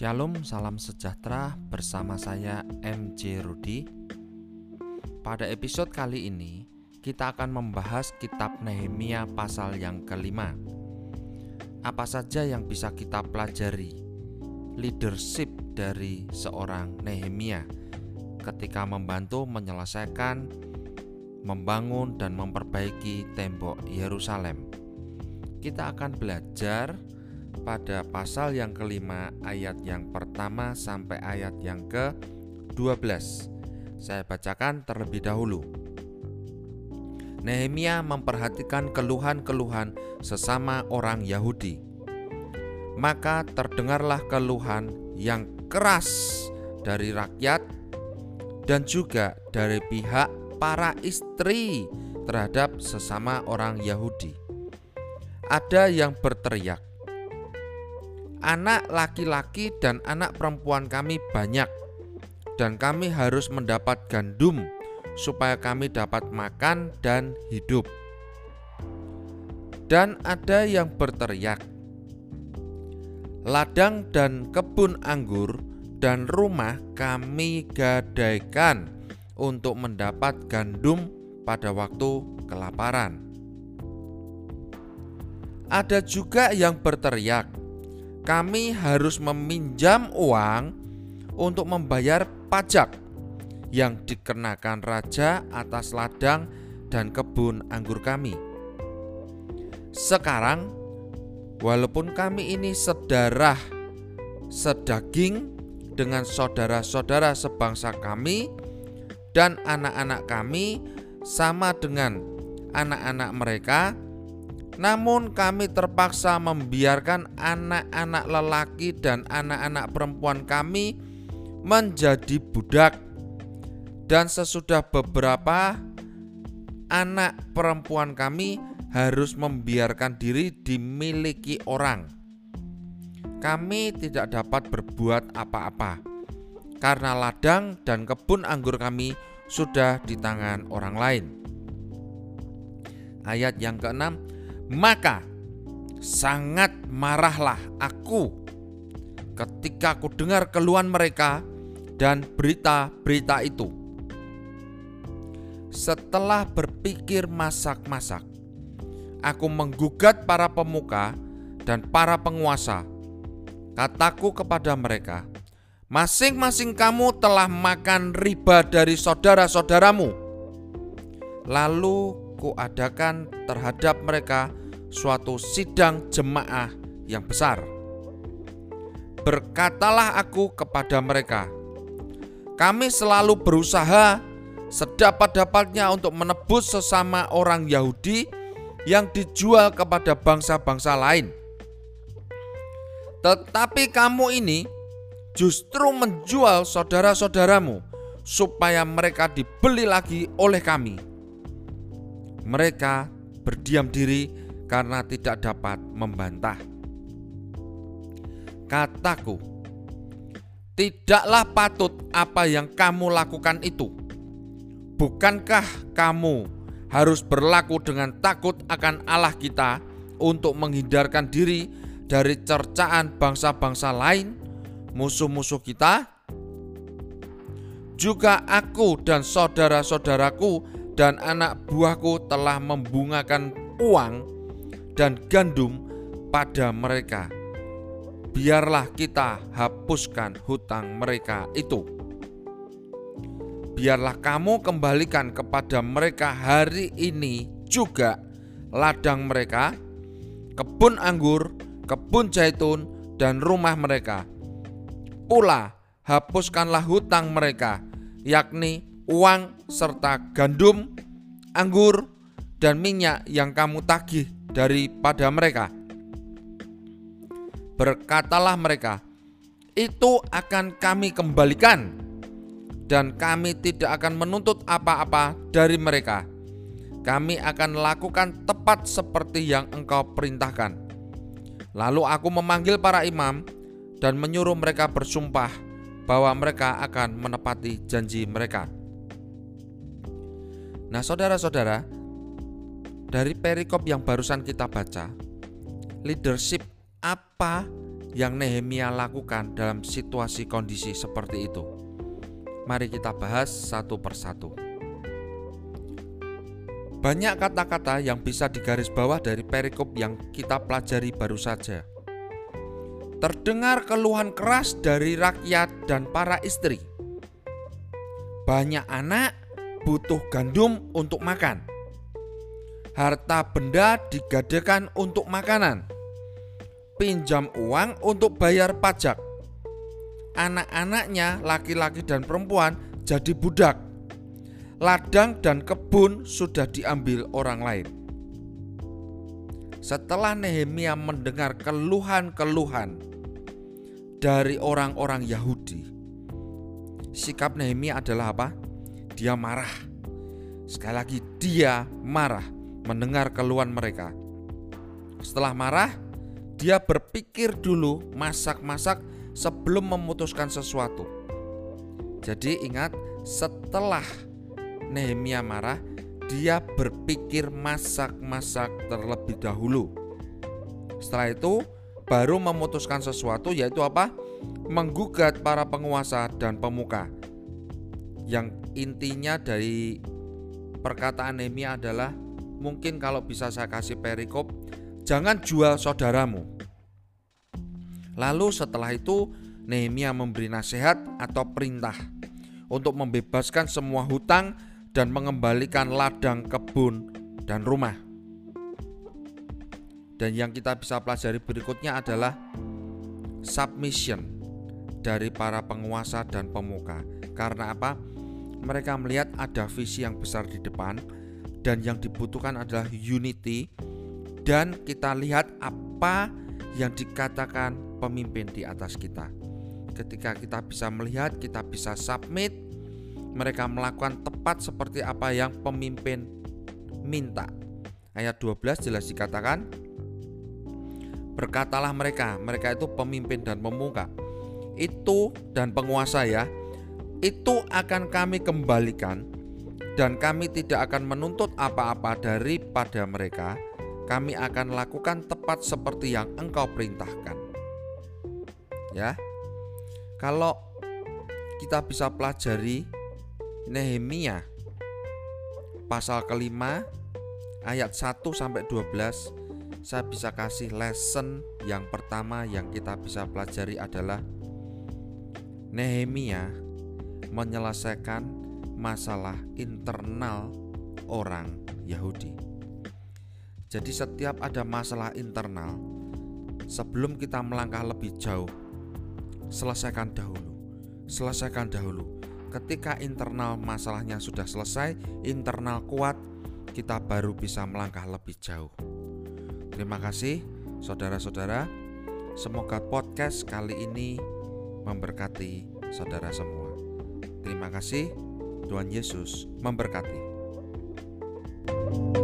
Shalom, salam sejahtera bersama saya MJ Rudi. Pada episode kali ini, kita akan membahas kitab Nehemia pasal yang kelima. Apa saja yang bisa kita pelajari leadership dari seorang Nehemia ketika membantu menyelesaikan, membangun dan memperbaiki tembok Yerusalem. Kita akan belajar pada pasal yang kelima ayat yang pertama sampai ayat yang ke-12. Saya bacakan terlebih dahulu. Nehemia memperhatikan keluhan-keluhan sesama orang Yahudi. Maka terdengarlah keluhan yang keras dari rakyat dan juga dari pihak para istri terhadap sesama orang Yahudi. Ada yang berteriak, anak laki-laki dan anak perempuan kami banyak, dan kami harus mendapat gandum supaya kami dapat makan dan hidup. Dan ada yang berteriak, "Ladang dan kebun anggur dan rumah kami gadaikan untuk mendapat gandum pada waktu kelaparan." Ada juga yang berteriak, "Kami harus meminjam uang untuk membayar pajak yang dikenakan raja atas ladang dan kebun anggur kami." Sekarang, walaupun kami ini sedarah sedaging dengan saudara-saudara sebangsa kami dan anak-anak kami sama dengan anak-anak mereka, namun kami terpaksa membiarkan anak-anak lelaki dan anak-anak perempuan kami menjadi budak. Dan sesudah beberapa anak perempuan kami harus membiarkan diri dimiliki orang. Kami tidak dapat berbuat apa-apa karena ladang dan kebun anggur kami sudah di tangan orang lain. Ayat yang keenam, maka sangat marahlah aku ketika aku dengar keluhan mereka dan berita-berita itu. Setelah berpikir masak-masak, aku menggugat para pemuka dan para penguasa. Kataku kepada mereka, masing-masing kamu telah makan riba dari saudara-saudaramu. Lalu kuadakan terhadap mereka suatu sidang jemaah yang besar. Berkatalah aku kepada mereka, "Kami selalu berusaha sedapat-dapatnya untuk menebus sesama orang Yahudi yang dijual kepada bangsa-bangsa lain. Tetapi kamu ini justru menjual saudara-saudaramu supaya mereka dibeli lagi oleh kami." Mereka berdiam diri karena tidak dapat membantah. Kataku, tidaklah patut apa yang kamu lakukan itu. Bukankah kamu harus berlaku dengan takut akan Allah kita untuk menghindarkan diri dari cercaan bangsa-bangsa lain, musuh-musuh kita? Juga aku dan saudara-saudaraku dan anak buahku telah membungakan uang dan gandum pada mereka. Biarlah kita hapuskan hutang mereka itu. Biarlah kamu kembalikan kepada mereka hari ini juga ladang mereka, kebun anggur, kebun zaitun, dan rumah mereka. Pula hapuskanlah hutang mereka, yakni uang serta gandum, anggur, dan minyak yang kamu tagih daripada mereka. Berkatalah mereka, "Itu akan kami kembalikan, dan kami tidak akan menuntut apa-apa dari mereka. Kami akan lakukan tepat seperti yang engkau perintahkan." Lalu aku memanggil para imam dan menyuruh mereka bersumpah bahwa mereka akan menepati janji mereka. Nah, saudara-saudara, dari perikop yang barusan kita baca, leadership apa yang Nehemia lakukan dalam situasi kondisi seperti itu? Mari kita bahas satu persatu. Banyak kata-kata yang bisa digaris bawah dari perikop yang kita pelajari baru saja. Terdengar keluhan keras dari rakyat dan para istri. Banyak anak butuh gandum untuk makan. Harta benda digadekan untuk makanan. Pinjam uang untuk bayar pajak. Anak-anaknya, laki-laki dan perempuan, jadi budak. Ladang dan kebun sudah diambil orang lain. Setelah Nehemia mendengar keluhan-keluhan dari orang-orang Yahudi, sikap Nehemia adalah apa? Dia marah. Sekali lagi, dia marah mendengar keluhan mereka. Setelah marah, dia berpikir dulu masak-masak sebelum memutuskan sesuatu. Jadi ingat, setelah Nehemia marah, dia berpikir masak-masak terlebih dahulu. Setelah itu, baru memutuskan sesuatu yaitu apa? Menggugat para penguasa dan pemuka. Yang intinya dari perkataan Nehemia adalah mungkin kalau bisa saya kasih perikop, jangan jual saudaramu. Lalu setelah itu Nehemia memberi nasihat atau perintah untuk membebaskan semua hutang dan mengembalikan ladang kebun dan rumah. Dan yang kita bisa pelajari berikutnya adalah submission dari para penguasa dan pemuka. Karena apa? Mereka melihat ada visi yang besar di depan dan yang dibutuhkan adalah unity dan kita lihat apa yang dikatakan pemimpin di atas kita. Ketika kita bisa melihat, kita bisa submit, mereka melakukan tepat seperti apa yang pemimpin minta. Ayat 12 jelas dikatakan, Berkatalah mereka, mereka itu pemimpin dan pemuka. Itu dan penguasa ya, itu akan kami kembalikan dan kami tidak akan menuntut apa-apa daripada mereka. Kami akan lakukan tepat seperti yang engkau perintahkan. Ya. Kalau kita bisa pelajari Nehemia pasal kelima ayat 1 sampai 12 saya bisa kasih lesson yang pertama yang kita bisa pelajari adalah Nehemia menyelesaikan masalah internal orang Yahudi. Jadi setiap ada masalah internal, sebelum kita melangkah lebih jauh, selesaikan dahulu. Selesaikan dahulu. Ketika internal masalahnya sudah selesai, internal kuat, kita baru bisa melangkah lebih jauh. Terima kasih saudara-saudara. Semoga podcast kali ini memberkati saudara semua. Terima kasih. Tuhan Yesus memberkati. thank you